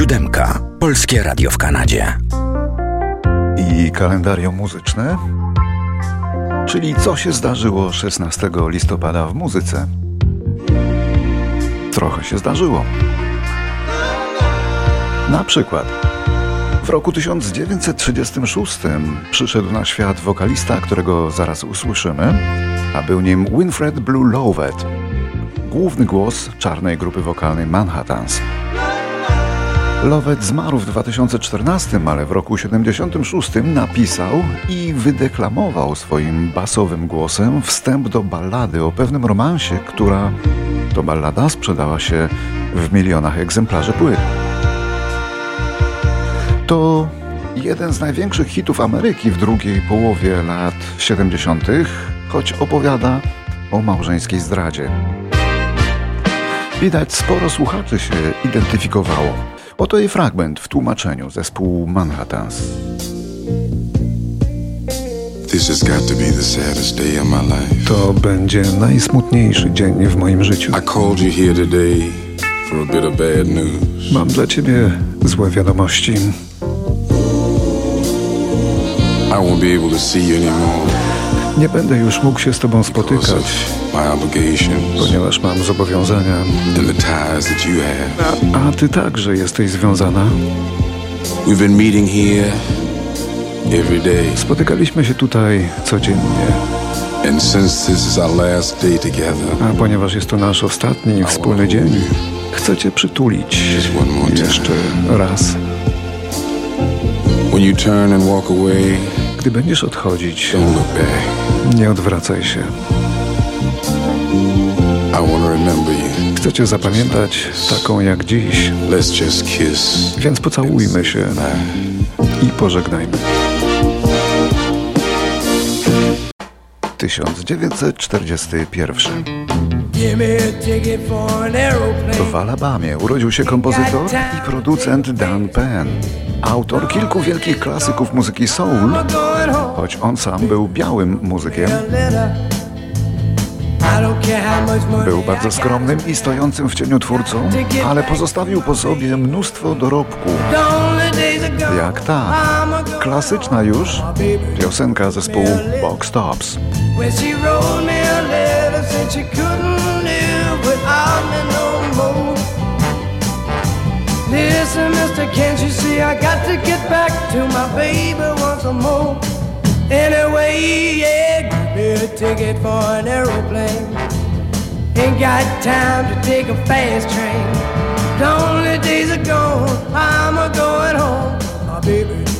Siódemka. Polskie Radio w Kanadzie. I kalendarium muzyczne? Czyli co się zdarzyło 16 listopada w muzyce? Trochę się zdarzyło. Na przykład w roku 1936 przyszedł na świat wokalista, którego zaraz usłyszymy, a był nim Winfred Blue Lovett, główny głos czarnej grupy wokalnej Manhattans. Lovett zmarł w 2014, ale w roku 76 napisał i wydeklamował swoim basowym głosem wstęp do ballady o pewnym romansie, która to ballada sprzedała się w milionach egzemplarzy płyt. To jeden z największych hitów Ameryki w drugiej połowie lat 70., choć opowiada o małżeńskiej zdradzie. Widać, sporo słuchaczy się identyfikowało. Oto jej fragment w tłumaczeniu zespół Manhattans. To będzie najsmutniejszy dzień w moim życiu. Mam dla ciebie złe wiadomości. Nie będę już mógł się z tobą spotykać, ponieważ mam zobowiązania. A, a ty także jesteś związana. Spotykaliśmy się tutaj codziennie. A ponieważ jest to nasz ostatni wspólny dzień, chcę cię przytulić jeszcze raz. Gdy będziesz odchodzić, nie odwracaj się. Chcę cię zapamiętać taką jak dziś, więc pocałujmy się i pożegnajmy. 1941 w Alabamie urodził się kompozytor i producent Dan Penn, autor kilku wielkich klasyków muzyki soul, choć on sam był białym muzykiem. Był bardzo skromnym i stojącym w cieniu twórcą, ale pozostawił po sobie mnóstwo dorobku. Jak ta klasyczna już piosenka zespołu Box Tops. Listen, mister, can't you see I got to get back to my baby once more? Anyway, yeah, give me a ticket for an aeroplane. Ain't got time to take a fast train. Lonely days are gone, I'm a going home. My baby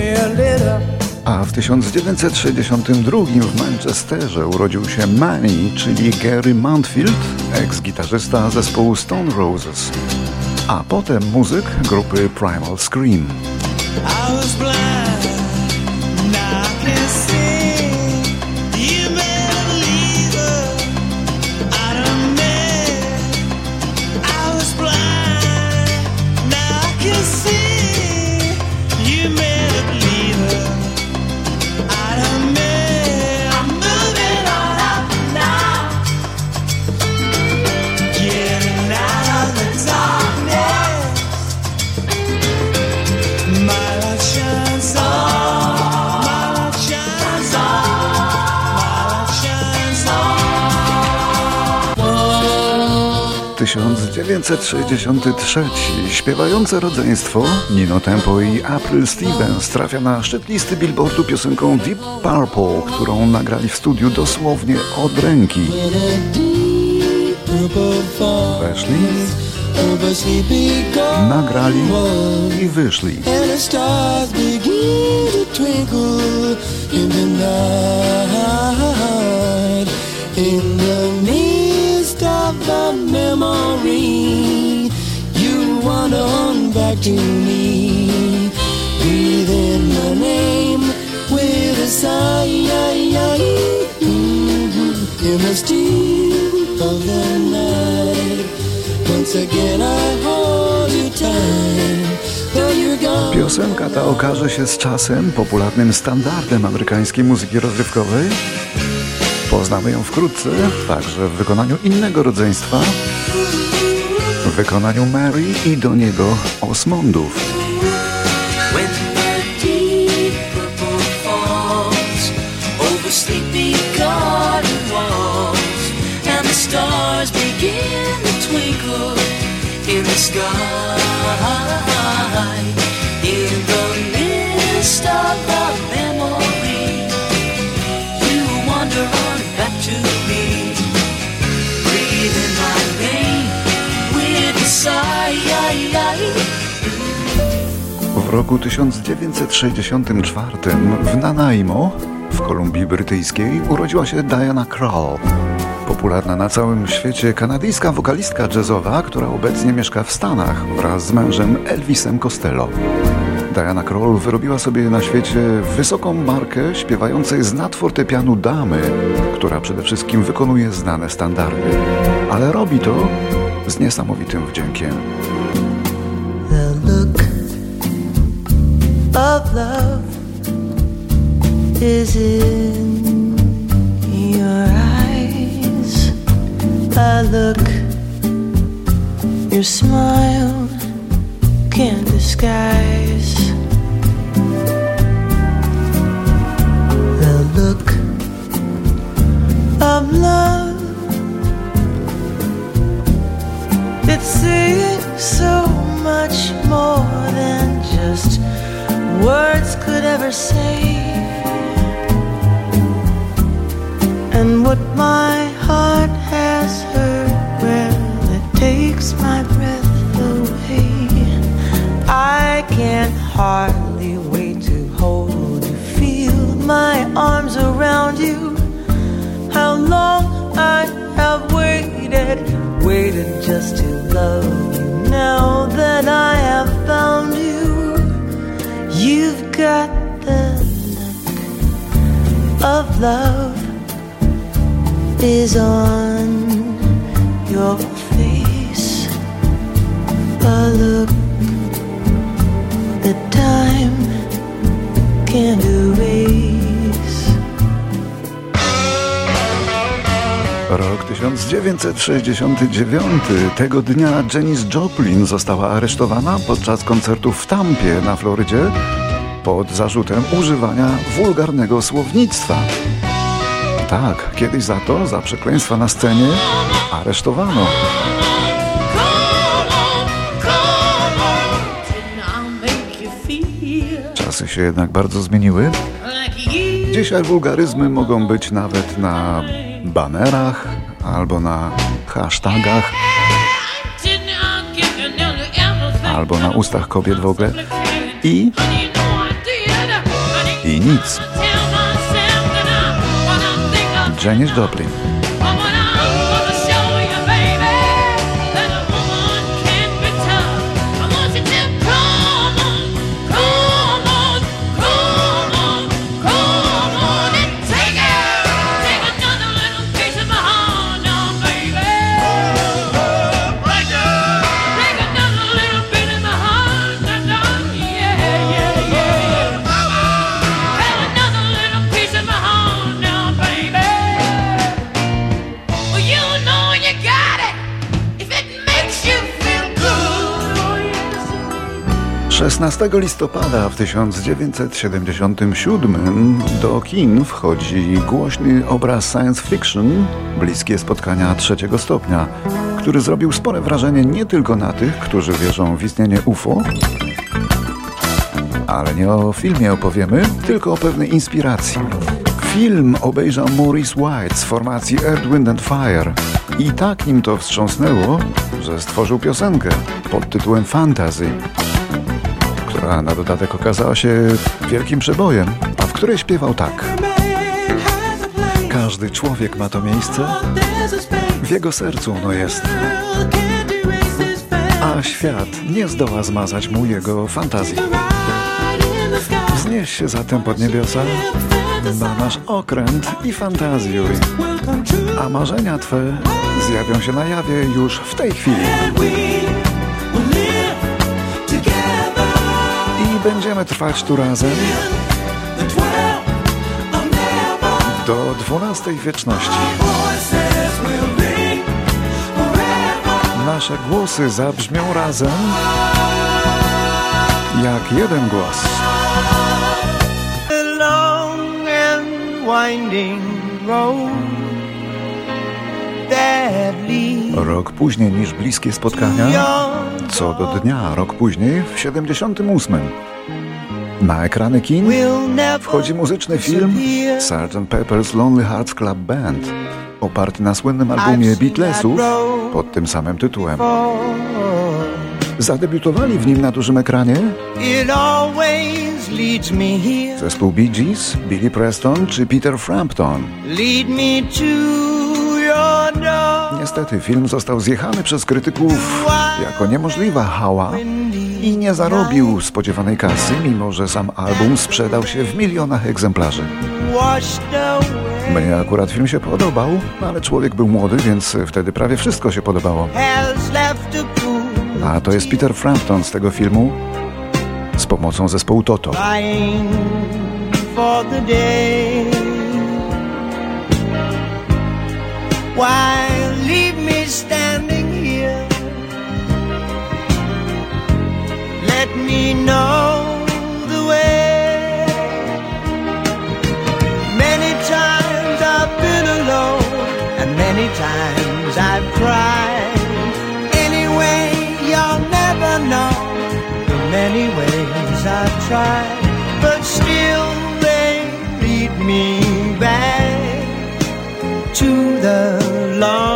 a little. A w 1962 w Manchesterze urodził się Manny, czyli Gary Mountfield, ex-gitarzysta zespołu Stone Roses, a potem muzyk grupy Primal Scream. 1963 śpiewające rodzeństwo Nino Tempo i April Stevens trafia na szczyt listy billboardu piosenką Deep Purple, którą nagrali w studiu dosłownie od ręki. Weszli, nagrali i wyszli. In the memory, back to me. The name with a sigh. In the of the night, once again I hold you tight. Piosenka ta okaże się z czasem popularnym standardem amerykańskiej muzyki rozrywkowej. Poznamy ją wkrótce, także w wykonaniu innego rodzeństwa. W wykonaniu Mary i do niego Osmondów. sky. Roku 1964 w Nanaimo w Kolumbii Brytyjskiej urodziła się Diana Krall. Popularna na całym świecie kanadyjska wokalistka jazzowa, która obecnie mieszka w Stanach wraz z mężem Elvisem Costello. Diana Kroll wyrobiła sobie na świecie wysoką markę śpiewającej z nadfortepianu damy, która przede wszystkim wykonuje znane standardy. Ale robi to z niesamowitym wdziękiem. Of love is in your eyes. I look, your smile can't disguise. Say. And what my heart has heard, well, it takes my breath away. I can't hardly wait to hold you, feel my arms around you. How long I have waited, waited just to love you. Now that I have found you. You've got of love is on your face. A look that time can't erase. Rok 1969. Tego dnia Janis Joplin została aresztowana podczas koncertu w Tampie na Florydzie pod zarzutem używania wulgarnego słownictwa. Tak, kiedyś za to, za przekleństwa na scenie, aresztowano. Czasy się jednak bardzo zmieniły. Dzisiaj wulgaryzmy mogą być nawet na banerach albo na hashtagach albo na ustach kobiet w ogóle i nic. Janis Joplin. 16 listopada w 1977 do kin wchodzi głośny obraz science fiction Bliskie spotkania trzeciego stopnia, który zrobił spore wrażenie nie tylko na tych, którzy wierzą w istnienie UFO, ale nie o filmie opowiemy, tylko o pewnej inspiracji. Film obejrzał Maurice White z formacji Earth, Wind and Fire i tak nim to wstrząsnęło, że stworzył piosenkę pod tytułem Fantasy, która na dodatek okazała się wielkim przebojem, a w której śpiewał tak. Każdy człowiek ma to miejsce, w jego sercu ono jest. A świat nie zdoła zmazać mu jego fantazji. Wznieś się zatem pod niebiosa, na nasz okręt i fantazjuj. A marzenia Twe zjawią się na jawie już w tej chwili. Będziemy trwać tu razem do dwunastej wieczności. Na nasze głosy zabrzmią razem jak jeden głos. winding road that leads Rok później niż bliskie spotkania, co do dnia, rok później, w 78. Na ekrany kin wchodzi muzyczny film. Sgt. Pepper's Lonely Hearts Club Band, oparty na słynnym albumie Beatlesów pod tym samym tytułem. Zadebiutowali w nim na dużym ekranie zespół Bee Gees, Billy Preston czy Peter Frampton. Niestety film został zjechany przez krytyków jako niemożliwa hała i nie zarobił spodziewanej kasy, mimo że sam album sprzedał się w milionach egzemplarzy. Mnie akurat film się podobał, ale człowiek był młody, więc wtedy prawie wszystko się podobało. A to jest Peter Frampton z tego filmu z pomocą zespołu Toto. Why standing here? Let me know the way. Many times I've been alone, and many times I've cried. Anyway, you'll never know the many ways I've tried, but still they lead me back to the long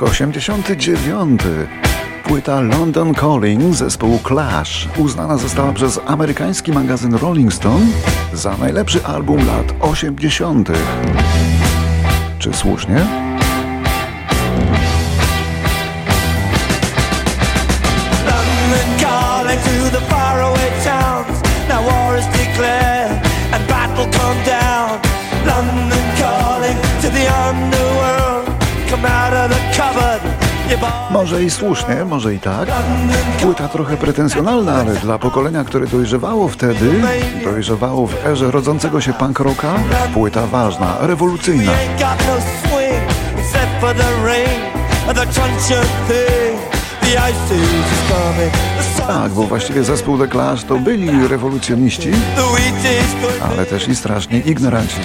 Rok 89. Płyta London Calling zespołu Clash uznana została przez amerykański magazyn Rolling Stone za najlepszy album lat 80. Czy słusznie? London calling to the faraway towns. Now war is declared Może i słusznie, może i tak. Płyta trochę pretensjonalna, ale dla pokolenia, które dojrzewało wtedy, dojrzewało w erze rodzącego się punk rocka, płyta ważna, rewolucyjna. Tak, bo właściwie zespół The Clash to byli rewolucjoniści, ale też i strasznie ignoranci.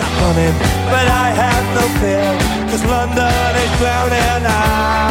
no London is drowning. I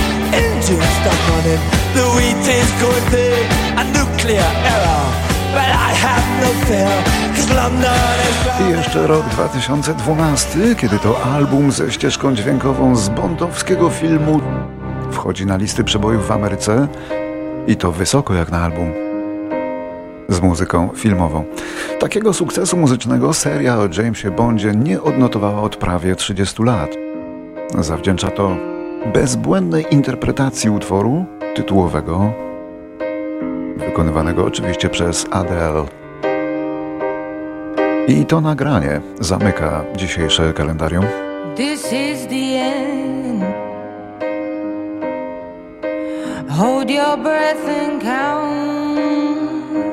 engines stop running, the wheat is a nuclear error. But I have no fear, I jeszcze rok 2012, kiedy to album ze ścieżką dźwiękową z bondowskiego filmu wchodzi na listy przebojów w Ameryce i to wysoko jak na album z muzyką filmową. Takiego sukcesu muzycznego seria o Jamesie Bondzie nie odnotowała od prawie 30 lat. Zawdzięcza to bezbłędnej interpretacji utworu tytułowego, wykonywanego oczywiście przez Adele. I to nagranie zamyka dzisiejsze kalendarium. This is the end. Hold your breath and count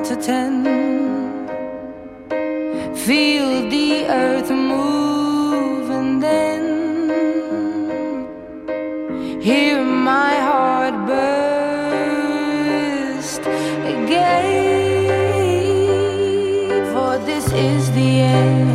to ten. Feel the earth hear my heart burst again. For this is the end.